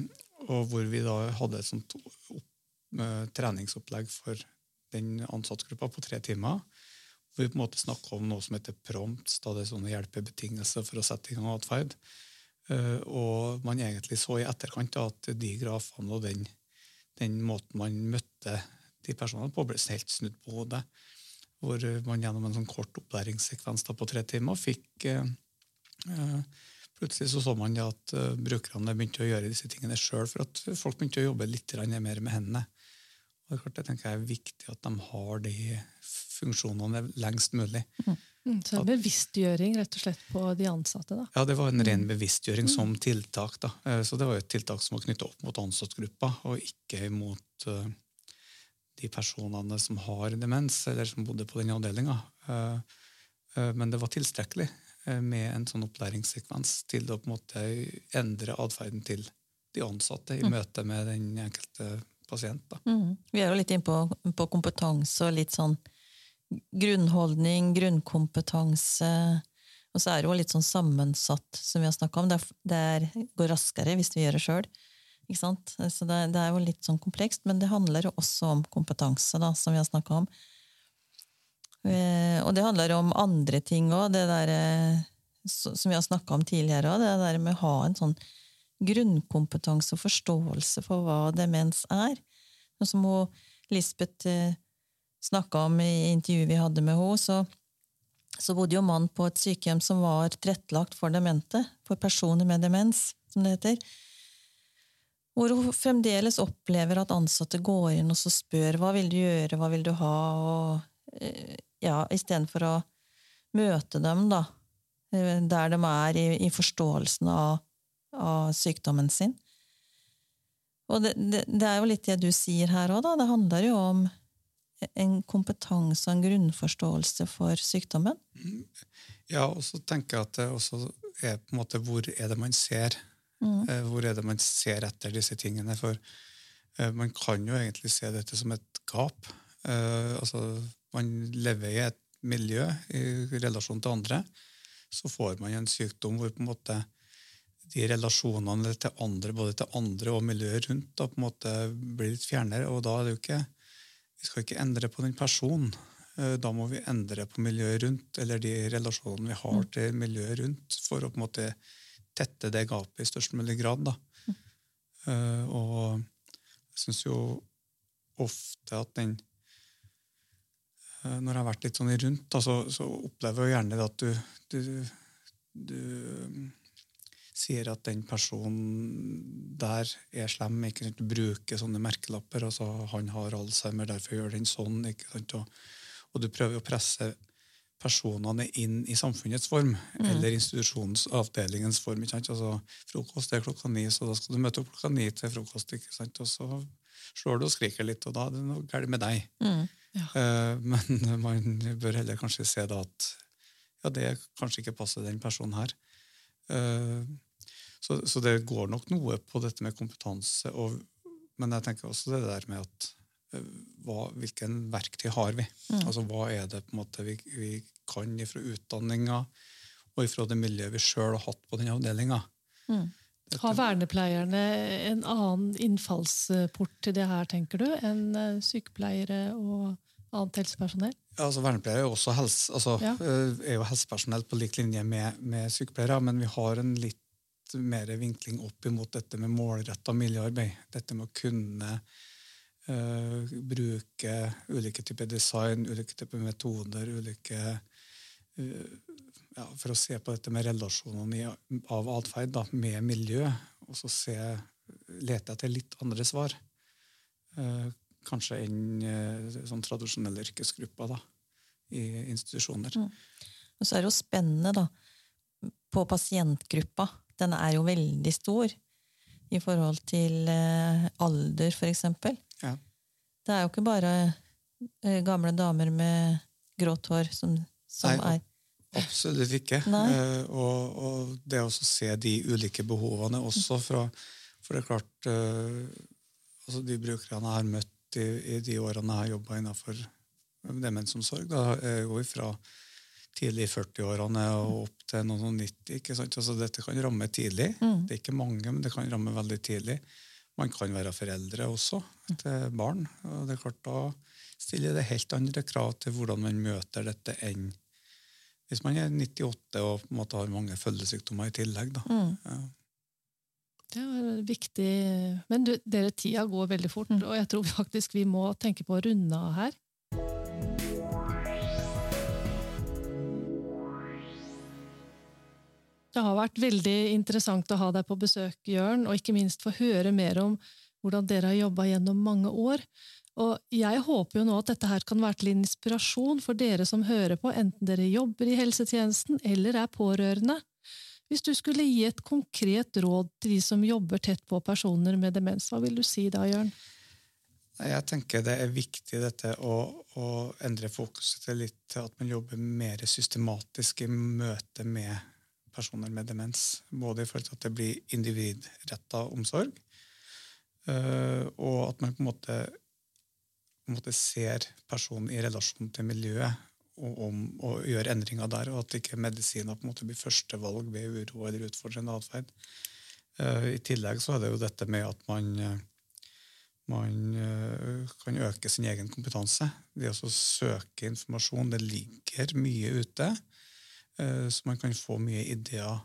og hvor vi da hadde et sånt eh, treningsopplegg for den ansattgruppa på tre timer. Hvor vi på en måte snakka om noe som heter prompts, da det er sånne hjelpebetingelser for å sette i gang atferd. Eh, og man egentlig så i etterkant at de grafene og den, den måten man møtte de personene på, ble helt snudd på hodet. Hvor eh, man gjennom en sånn kort opplæringssekvens på tre timer fikk eh, Plutselig så, så man at brukerne begynte å gjøre disse tingene sjøl, for at folk begynte å jobbe litt mer med hendene. Og det er klart, jeg tenker jeg er viktig at de har de funksjonene lengst mulig. Mm, så en bevisstgjøring rett og slett på de ansatte, da. Ja, det var en ren bevisstgjøring som tiltak. da. Eh, Så det var jo et tiltak som var knyttet opp mot ansattgruppa, og ikke mot eh, de personene som har demens, eller som bodde på den avdelinga. Men det var tilstrekkelig eh, med en sånn opplæringssekvens til å på en måte endre atferden til de ansatte i møte med den enkelte pasient. da. Mhm. Vi er jo litt inne på, på kompetanse og litt sånn grunnholdning, grunnkompetanse. Og så er det jo litt sånn sammensatt, som vi har snakka om. Det, er, det går raskere hvis vi gjør det sjøl. Så det, det, er jo litt sånn komplekst, men det handler jo også om kompetanse, da, som vi har snakka om. Eh, og det handler om andre ting òg, det der eh, som vi har snakka om tidligere òg, det der med å ha en sånn grunnkompetanse og forståelse for hva demens er. Og som Lisbeth eh, snakka om i intervjuet vi hadde med henne, så, så bodde jo mannen på et sykehjem som var tilrettelagt for demente, for personer med demens, som det heter. Hvor hun fremdeles opplever at ansatte går inn og så spør hva vil du gjøre, hva vil du ha, og eh, ja, istedenfor å møte dem, da, eh, der de er i, i forståelsen av, av, sykdommen sin. Og det, det, det, er jo litt det du sier her òg, da. Det handler jo om en kompetanse og en grunnforståelse for sykdommen. Ja, og så tenker jeg at det også er på en måte hvor er det man ser? Mm. Eh, hvor er det man ser etter disse tingene? For uh, man kan jo egentlig se dette som et gap. Uh, altså, man lever i et miljø i relasjon til andre. Så får man en sykdom hvor på en måte de relasjonene til andre, både til andre og miljøet rundt da, på en måte blir litt fjernere. og da er det jo ikke, Vi skal ikke endre på den personen. Eh, da må vi endre på miljøet rundt, eller de relasjonene vi har mm. til miljøet rundt, for å på en måte tette det gapet i størst mulig grad. Da. Uh, og jeg syns jo ofte at den uh, Når jeg har vært litt sånn rundt, da, så, så, opplever jeg gjerne at du, du, du sier at den personen der er slem. ikke sant? Bruker sånne merkelapper. altså Han har Alzheimer, derfor gjør den sånn. ikke sant? Og, og du prøver å presse personene inn i samfunnets form, mm. eller institusjonens avdelingens form. ikke sant? Altså, Frokost er klokka ni, så da skal du møte opp klokka ni til frokost. ikke sant? Og så slår du og skriker litt, og da er det noe galt med deg. Mm. Ja. Uh, men (laughs) man bør heller kanskje se da at ja, det kanskje ikke passer den personen her. Uh, så, så, det går nok noe på dette med kompetanse. Og, men jeg tenker også det der med at eh, hva, hvilken verktøy har vi? Mm. Altså Hva er det på en måte vi, vi kan ifra utdanninga og ifra det miljøet vi sjøl har hatt på den avdelinga? Mm. Har vernepleierne en annen innfallsport til det her, tenker du, enn eh, sykepleiere og annet helsepersonell? Ja, altså Vernepleiere er, også helse, altså, ja. Eh, er jo helsepersonell på lik linje med, med sykepleiere, men vi har en litt mer vinkling opp imot dette med målretta miljøarbeid. Dette med å kunne uh, bruke ulike typer design, ulike typer metoder, ulike uh, ja, For å se på dette med relasjonene av atferd med miljø, og så se, lete etter litt andre svar. Uh, kanskje enn sånn tradisjonelle yrkesgrupper da, i institusjoner. Mm. Og så er det jo spennende, da, på pasientgruppa den er jo veldig stor i forhold til eh, alder, for eksempel. Ja. Det er jo ikke bare eh, gamle damer med grått hår som, som Nei, er Absolutt ikke. Eh, og, og, det å se de ulike behovene også fra For det er klart altså De brukerne jeg har møtt i, i de årene jeg har jobba innenfor demensomsorg, da er jo fra tidlig i 40-årene og opp til noen 90. ikke sant? Altså, dette kan ramme tidlig. Mm. Det er ikke mange, men det kan ramme veldig tidlig. Man kan være foreldre også til barn. og det er klart Da stiller det helt andre krav til hvordan man møter dette enn hvis man er 98 og på en måte har mange følgesykdommer i tillegg. da. Mm. Ja. Det er viktig. Men du, dere, tida går veldig fort, mm. og jeg tror faktisk vi må tenke på å runde av her. Det har vært veldig interessant å ha deg på besøk, Jørn, og ikke minst få høre mer om hvordan dere har jobba gjennom mange år. Og jeg håper jo nå at dette her kan være til inspirasjon for dere som hører på, enten dere jobber i helsetjenesten eller er pårørende. Hvis du skulle gi et konkret råd til de som jobber tett på personer med demens, hva vil du si da, Jørn? Jeg tenker det er viktig dette å, å endre fokuset til litt at man jobber mer systematisk i møte med personer med demens. Både i forhold til at det blir individretta omsorg, eh, og at man på en måte på en måte ser personen i relasjon til miljøet og, om, og gjør endringer der, og at ikke medisiner på en måte blir førstevalg ved uro eller utfordrende atferd. Eh, I tillegg så er det jo dette med at man, man eh, kan øke sin egen kompetanse. Det å søke informasjon. Det ligger mye ute, så man kan få mye ideer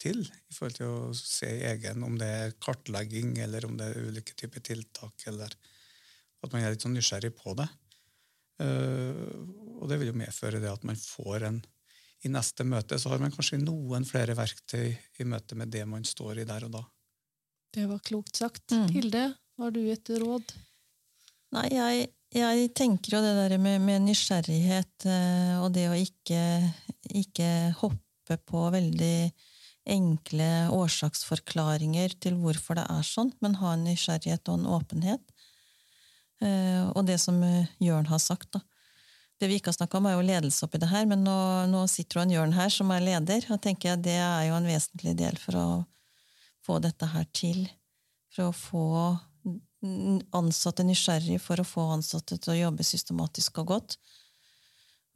til i forhold til å se egen, om det er kartlegging eller om det er ulike typer tiltak. eller At man er litt sånn nysgjerrig på det. Eh, og det vil jo medføre det at man får en I neste møte så har man kanskje noen flere verktøy i møte med det man står i der og da. Det var klokt sagt. Mm. Hilde, har du et råd? Nei, jeg, jeg tenker jo det der med, med nysgjerrighet eh, og det å ikke, ikke hoppe på veldig enkle årsaksforklaringer til hvorfor det er sånn, men ha en nysgjerrighet og en åpenhet. Eh, og det som eh, Jørn har sagt, da. Det vi ikke har snakka om, er jo ledelse oppi det her, men nå, nå sitter jo en Jørn her som er leder, og tenker jeg det er jo en vesentlig del for å få dette her til. For å få ansatte nysgjerrig, for å få ansatte til å jobbe systematisk og godt.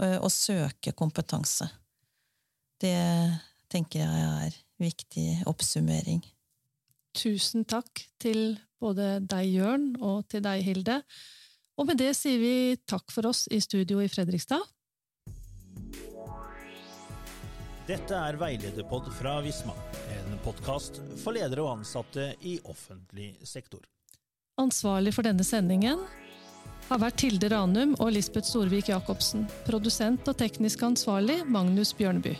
eh, Og søke kompetanse. Det tenker jeg er viktig oppsummering. Tusen takk til både deg, Jørn, og til deg, Hilde. Og med det sier vi takk for oss i studio i Fredrikstad. Dette er Veilederpod fra Visma, en podkast for ledere og ansatte i offentlig sektor. Ansvarlig for denne sendingen har vært Tilde Ranum og Lisbeth Storvik Jacobsen. Produsent og teknisk ansvarlig Magnus Bjørneby.